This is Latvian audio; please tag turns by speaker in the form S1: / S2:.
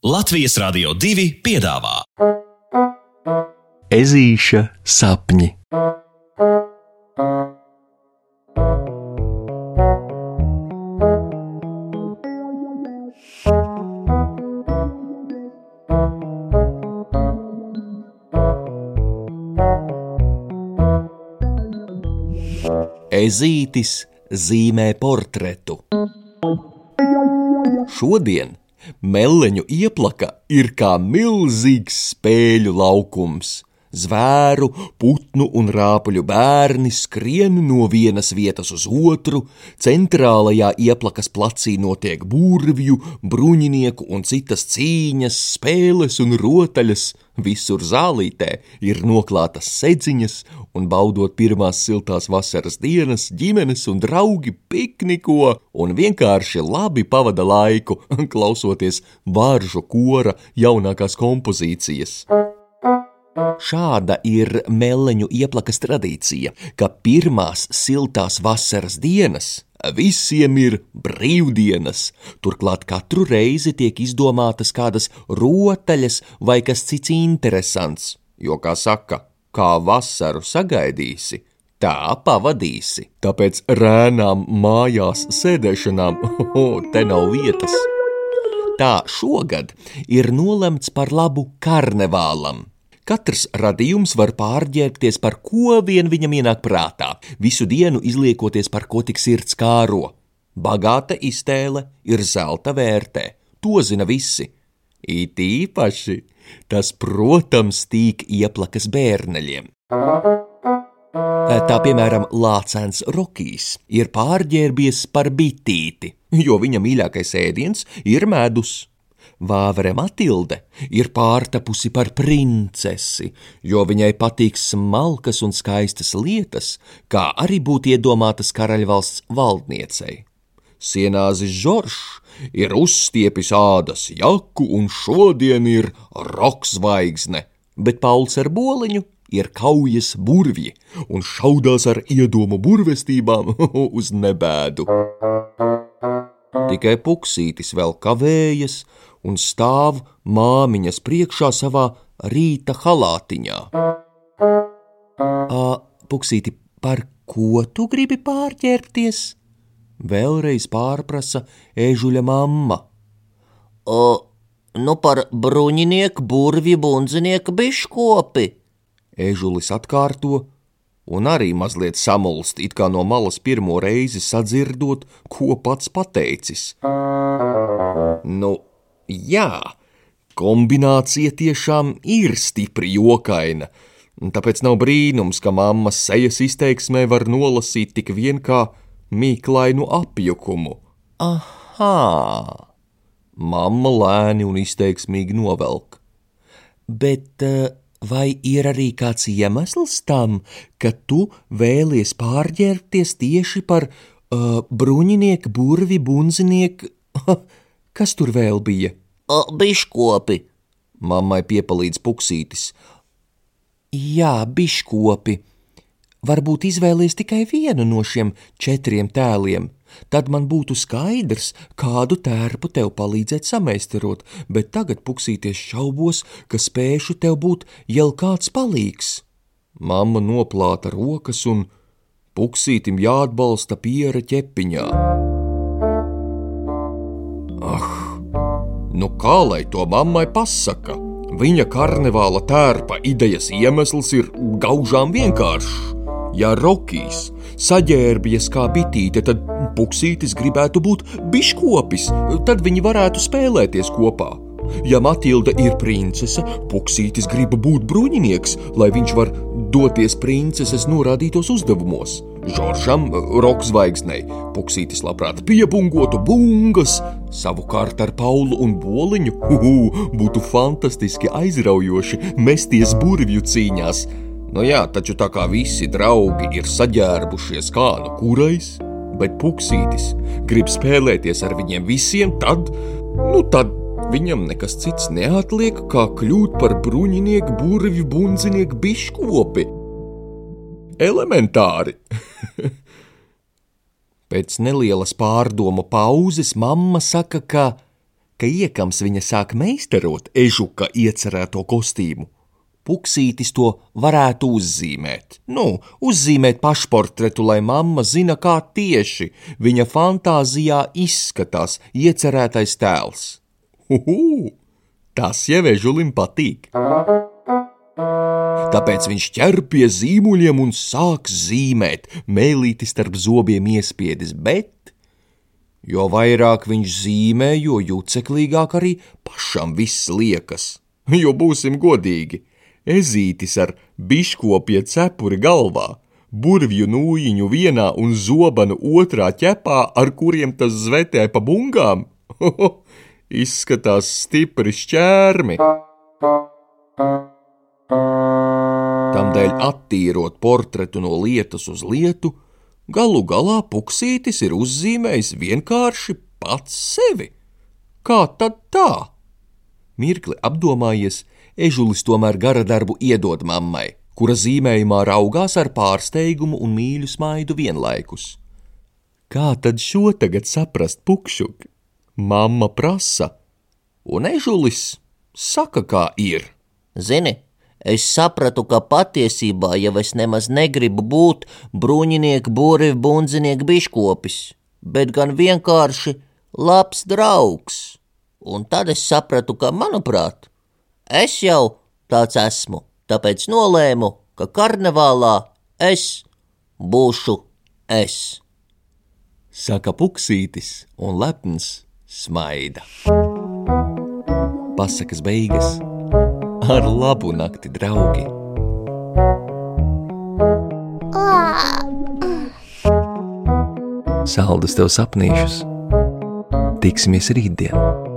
S1: Latvijas Rādio 2 piedāvā
S2: Ezīša sapņi. Ezītis zīmē portretu. Šodien meleņu ieplaka ir kā milzīgs spēļu laukums. Zvēru, putnu un rāpuļu bērni skrien no vienas vietas uz otru, centrālajā ieplakas placī notiek burvju, bruņinieku un citas cīņas, spēles un rotaļas. Visur zālītē ir noklātas sedziņas, un baudot pirmās siltās vasaras dienas, ģimenes un draugi pikniko un vienkārši labi pavada laiku, klausoties vāržu kora jaunākās kompozīcijas. Šāda ir meleņu ieplakas tradīcija, ka pirmās siltās vasaras dienas visiem ir brīvdienas. Turklāt katru reizi tiek izdomātas kādas rotaļas vai kas cits interesants, jo, kā saka, kā vasaru sagaidīsi, tā pavadīsi. Tāpēc rēnām mājās sēdēšanām te nav vietas. Tā šogad ir nolemts par labu karnevālam. Katrs radījums var pārģērbties par ko vien viņam ienāk prātā, visu dienu izliekoties par ko tik sirds kāro. Bagāta iztēle ir zelta vērtē, to zina visi. It īpaši tas, protams, tīk ieplakas bērneļiem. Tā piemēram, Lācēns Rokijs ir pārģērbies par bitīti, jo viņa mīļākais ēdiens ir medus. Vāvere Matilde ir pārtapusi par princesi, jo viņai patīk smalkas un skaistas lietas, kā arī būtu iedomātas karaļvalsts valdniecei. Sienāzis Žoržs ir uzstiepis ādas jaku un šodien ir roksvaigzne, bet Pauls ar boliņu ir kaujas burvji un šaudās ar iedomu burvestībām uz nebēdu. Tikai puksītis vēl kavējas un stāv māmiņas priekšā savā rīta halātiņā. Ā, puksīti, par ko tu gribi pārķerties? Vēlreiz pārprasa ežuļa mamma.
S3: O, nu par bruņinieku, burvju, bundzinieku biškopi.
S2: Ežulis atkārto, un arī mazliet samulst, it kā no malas pirmo reizi sadzirdot, ko pats pateicis. Nu, jā, kombinācija tiešām ir stipri jokaina, tāpēc nav brīnums, ka mammas sejas izteiksmē var nolasīt tik vien kā mīklainu apjukumu. Aha! Mamma lēni un izteiksmīgi novelk. Bet uh, vai ir arī kāds iemesls tam, ka tu vēlies pārģērbties tieši par uh, bruņinieku, burvi, bunzinieku? Kas tur vēl bija?
S3: Biškopi.
S2: Mammai piepalīdz puksītis. Jā, biškopi. Varbūt izvēlies tikai vienu no šiem četriem tēliem. Tad man būtu skaidrs, kādu tērpu tev palīdzēt sameistarot, bet tagad puksīties šaubos, ka spēšu tev būt jau kāds palīgs. Mamma noplāta rokas un puksītim jāatbalsta piera ķepiņā. Ah, nu kā lai to mammai pasaka? Viņa karnevāla tērpa idejas iemesls ir gaužām vienkāršs. Ja Rokijs saģērbies kā bitīte, tad puksītis gribētu būt biškopis, tad viņi varētu spēlēties kopā. Ja Matilda ir princese, puksītis grib būt bruņinieks, lai viņš var doties princeses norādītos uzdevumos. Žoržam, roksvaigznei, puksītis labprāt piebungotu bungas, savukārt ar Paulu un Boliņu uhu, būtu fantastiski aizraujoši mesties burvju cīņās. Nu jā, taču tā kā visi draugi ir saģērbušies kā nu kurais, bet puksītis grib spēlēties ar viņiem visiem, tad, nu tad viņam nekas cits neatliek, kā kļūt par bruņinieku, burvju, bundzinieku, biškopi. Elementāri! Pēc nelielas pārdomu pauzes mamma saka, ka ka iekams viņa sāk meistarot ežuka iecerēto kostīmu. Puksītis to varētu uzzīmēt. Nu, uzzīmēt pašportretu, lai mamma zina, kā tieši viņa fantāzijā izskatās iecerētais tēls. Uhu! Tas jau ežulim patīk. Tāpēc viņš ķer pie zīmuļiem un sāk zīmēt, mēlīti starp zobiem iespiedis, bet jo vairāk viņš zīmē, jo juceklīgāk arī pašam viss liekas. Jo būsim godīgi, ezītis ar biškopie cepuri galvā, burvju nūjiņu vienā un zobanu otrā ķepā, ar kuriem tas zvetē pa bungām, izskatās stipri šķērmi. Tamdēļ attīrot portretu no lietas uz lietu, galu galā puksītis ir uzzīmējis vienkārši pats sevi. Kā tad tā? Mirkli apdomājies, ežulis tomēr gara darbu iedod mammai, kura zīmējumā raugās ar pārsteigumu un mīļu smaidu vienlaikus. Kā tad šo tagad saprast pukšuk? Mamma prasa, un ežulis saka, kā ir.
S3: Zini, es sapratu, ka patiesībā jau es nemaz negribu būt bruņinieku, būriņu, bundzinieku biškopis, bet gan vienkārši labs draugs. Un tad es sapratu, ka, manuprāt, es jau tāds esmu, tāpēc nolēmu, ka karnevālā es būšu es.
S2: Saka puksītis un lepns smaida. Pasakas beigas ar labu nakti, draugi! Saldus tev sapnīšus! Tiksimies rītdien!